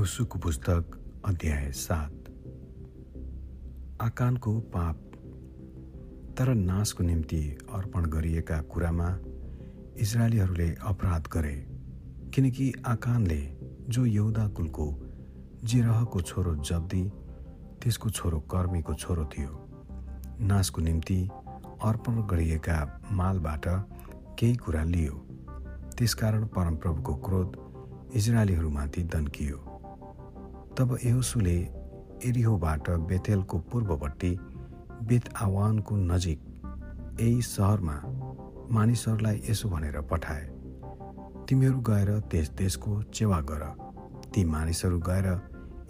यहुसुको पुस्तक अध्याय सात। आकानको पाप तर नाशको निम्ति अर्पण गरिएका कुरामा इजरायलीहरूले अपराध गरे किनकि आकानले जो यहुदा कुलको जिरहको छोरो जब्दी त्यसको छोरो कर्मीको छोरो थियो। नाशको निम्ति अर्पण गरिएका मालबाट केही कुरा लियो। त्यसकारण परमप्रभुको क्रोध इजरायलीहरूमाथि दन्कियो। तब एहोसुले एरिहोबाट बेतेलको पूर्वपट्टि बेत आवानको नजिक यही सहरमा मानिसहरूलाई यसो भनेर पठाए तिमीहरू गएर त्यस देशको चेवा गर। ती मानिसहरू गएर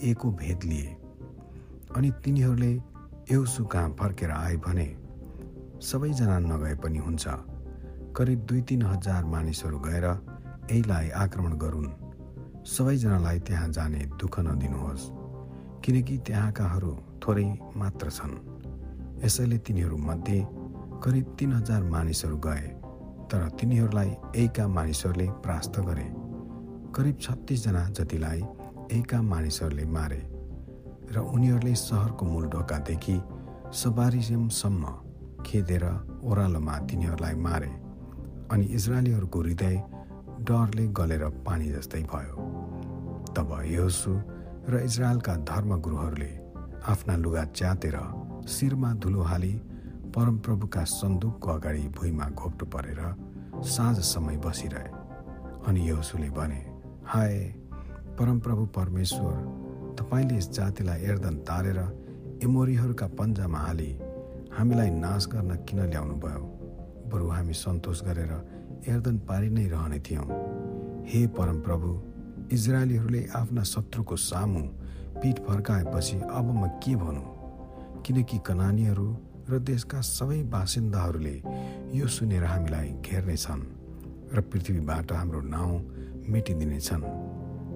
एको भेद लिए। अनि तिनीहरूले एउसु कहाँ फर्केर आए भने सबैजना नगए पनि हुन्छ। करिब दुई तिन हजार मानिसहरू गएर यहीलाई आक्रमण गरून्। सबैजनालाई त्यहाँ जाने दुःख नदिनुहोस् किनकि त्यहाँकाहरू थोरै मात्र छन्। यसैले तिनीहरूमध्ये करिब तिन हजार मानिसहरू गए तर तिनीहरूलाई एका मानिसहरूले प्रास्त गरे। करिब छत्तिसजना जतिलाई एका मानिसहरूले मारे र उनीहरूले सहरको मूल ढोकादेखि सबारिजमसम्म खेदेर ओह्रालोमा तिनीहरूलाई मारे अनि इजरायलीहरूको हृदय डरले गलेर पानी जस्तै भयो। तब यहोसु र इजरायलका धर्मगुरुहरूले आफ्ना लुगा च्यातेर शिरमा धुलो हाली परमप्रभुका सन्दुकको अगाडि भुइँमा घोप्टो परेर साँझ समय बसिरहे। अनि यहोसुले भने हाय परमप्रभु परमेश्वर तपाईँले यस जातिलाई एर्दन तारेर एमोरीहरूका पन्जामा हाली हामीलाई नाश गर्न किन ल्याउनु भयो बरु हामी सन्तोष गरेर एर्दन पारि नै रहने थियौँ। हे परमप्रभु इजरायलीहरूले आफ्ना शत्रुको सामु पिठ फर्काएपछि अब म के भनौँ? किनकि कनानीहरू र देशका सबै बासिन्दाहरूले यो सुनेर हामीलाई घेर्नेछन् र पृथ्वीबाट हाम्रो नाउँ मेटिदिनेछन्।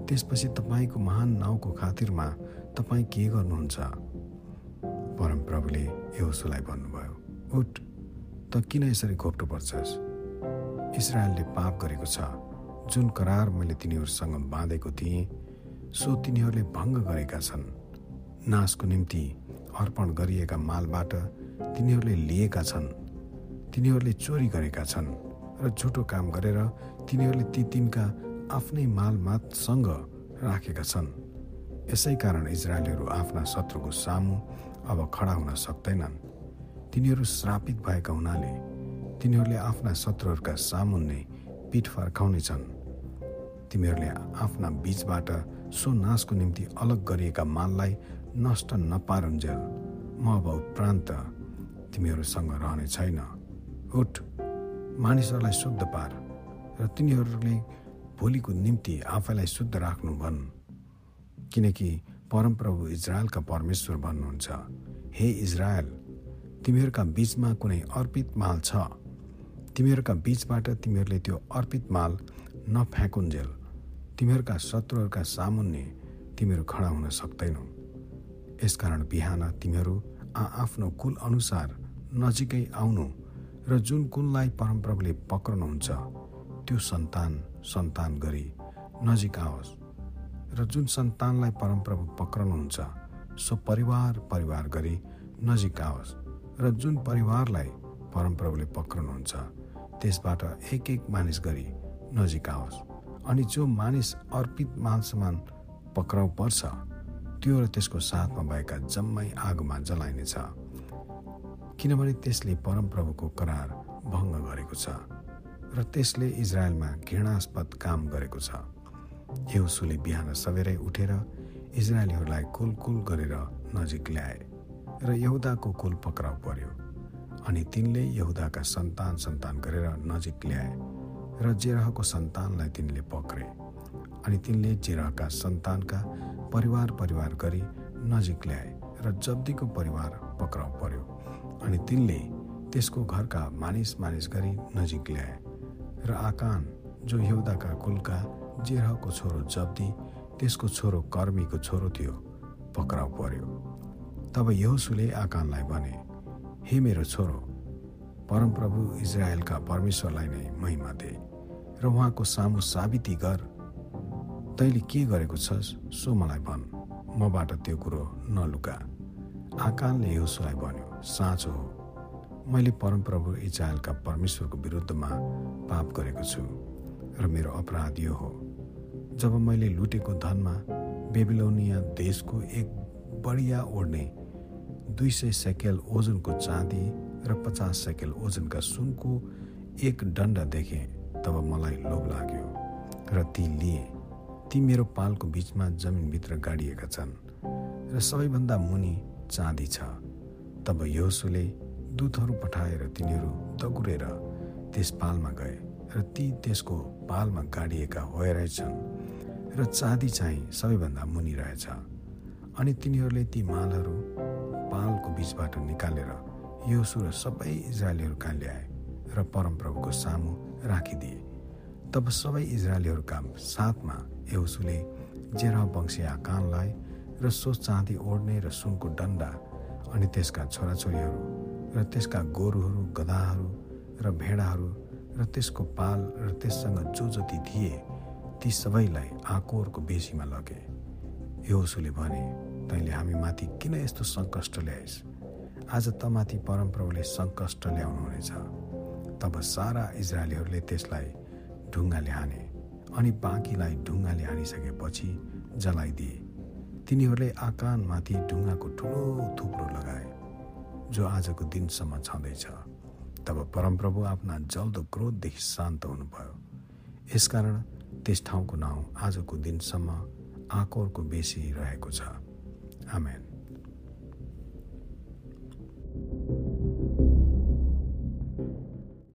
त्यसपछि तपाईँको महान नाउँको खातिरमा तपाईँ के गर्नुहुन्छ? परमप्रभुले यसोलाई भन्नुभयो उठ त किन यसरी घोप्टो पर्छस्? इसरायलले पाप गरेको छ। जुन करार मैले तिनीहरूसँग बाँधेको थिएँ सो तिनीहरूले भङ्ग गरेका छन्। नाशको निम्ति अर्पण गरिएका मालबाट तिनीहरूले लिएका छन्। तिनीहरूले चोरी गरेका छन् र झुटो काम गरेर तिनीहरूले ती तिनका आफ्नै मालमातसँग राखेका छन्। यसै कारण इजरायलीहरू आफ्ना शत्रुको सामु अब खडा हुन सक्दैनन्। तिनीहरू श्रापित भएका हुनाले तिनीहरूले आफ्ना शत्रुहरूका सामुन्ने पिठ फर्काउनेछन् तिमीहरूले आफ्ना बीचबाट सो नाशको निम्ति अलग गरिएका माललाई नष्ट नपारुन्जेल म अब उपरान्त तिमीहरूसँग रहने छैन। उठ मानिसहरूलाई शुद्ध पार र तिनीहरूले भोलिको निम्ति आफैलाई शुद्ध राख्नु भन्। किनकि परमप्रभु इजरायलका परमेश्वर भन्नुहुन्छ हे इजरायल तिमीहरूका बिचमा कुनै अर्पित माल छ। तिमीहरूका बिचबाट तिमीहरूले त्यो अर्पित माल नफ्याँकुन्जेल तिमीहरूका शत्रुहरूका सामुन्ने तिमीहरू खडा हुन सक्दैनौ। यसकारण बिहान तिमीहरू आफ्नो कुल अनुसार नजिकै आउनु र जुन कुललाई परमप्रभुले पक्राउनुहुन्छ त्यो सन्तान सन्तान गरी नजिक आओस् र जुन सन्तानलाई परमप्रभु पक्राउनुहुन्छ सो परिवार परिवार गरी नजिक आओस् र जुन परिवारलाई परमप्रभुले पक्राउनुहुन्छ त्यसबाट एक एक मानिस गरी नजिक आओस्। अनि जो मानिस अर्पित माल सामान पक्राउ पर्छ त्यो र त्यसको साथमा भएका जम्मै आगोमा जलाइनेछ। किनभने त्यसले परमप्रभुको करार भङ्ग गरेको छ र त्यसले इजरायलमा घृणास्पद काम गरेको छ। यहुसुले बिहान सबेरै उठेर इजरायलीहरूलाई कुल कुल गरेर नजिक ल्याए र यहुदाको कुल पक्राउ पर्यो। अनि तिनले यहुदाका सन्तान सन्तान गरेर नजिक ल्याए र जेरहको सन्तानलाई तिनले पक्रे अनि तिनले जेरहका सन्तानका परिवार परिवार गरी नजिक ल्याए र जब्दीको परिवार पक्राउ पर्यो अनि तिनले त्यसको घरका मानिस मानिस गरी नजिक ल्याए र आकान जो यहुदाका कुलका जेरहको छोरो जब्दी त्यसको छोरो कर्मीको छोरो थियो पक्राउ पर्यो। तब यहोसुले आकानलाई भने हे मेरो छोरो परमप्रभु इजरायलका परमेश्वरलाई नै महिमा दे र उहाँको सामु साबिती गर। तैँले के गरेको छस् सो मलाई भन् मबाट त्यो कुरो नलुका। आकानले यहोसुलाई भन्यो साँचो हो मैले परमप्रभु इजरायलका परमेश्वरको विरुद्धमा पाप गरेको छु र मेरो अपराध यो हो। जब मैले लुटेको धनमा बेबिलोनिया देशको एक बढिया ओढ्ने दुई सय सेकेल ओजनको चाँदी र पचास सेकेल ओजनका सुनको एक दण्ड देखेँ तब मलाई लोभ लाग्यो र ती लिए ती मेरो पालको बिचमा जमिनभित्र गाडिएका छन् र सबैभन्दा मुनि चाँदी छ। तब योसुले दूतहरू पठाएर तिनीहरू दगुरेर त्यस पालमा गए र ती त्यसको पालमा गाडिएका रहेछन् र चाँदी चाहिँ सबैभन्दा मुनि रहेछ। अनि तिनीहरूले ती मालहरू पालको बिचबाट निकालेर योसु र सबै इजरायलीहरू कहाँ ल्याए र परमप्रभुको सामु राखिदिए। तब सबै इजरायलीहरूका साथमा यहोसुले जेरा वंशी आकानलाई र सो चाँदी ओढ्ने र सुनको डन्डा अनि त्यसका छोराछोरीहरू र त्यसका गोरुहरू गधाहरू र भेडाहरू र त्यसको पाल र त्यससँग जो जति थिए ती सबैलाई आकोरको बेसीमा लगे। यहोसुले भने तैँले हामी माथि किन यस्तो सङ्कष्ट ल्याइस्? आज तमाथि परमप्रभुले सङ्कष्ट ल्याउनुहुनेछ। तब सारा इजरायलीहरूले त्यसलाई ढुङ्गाले हाने अनि बाँकीलाई ढुङ्गाले हानिसकेपछि जलाइदिए। तिनीहरूले आकानमाथि ढुङ्गाको ठुलो थुप्रो लगाए जो आजको दिनसम्म छँदैछ। तब परमप्रभु आफ्ना जल्दो क्रोधदेखि शान्त हुनुभयो। यसकारण त्यस ठाउँको नाउँ आजको दिनसम्म आकोरको बेसी रहेको छ। Amen.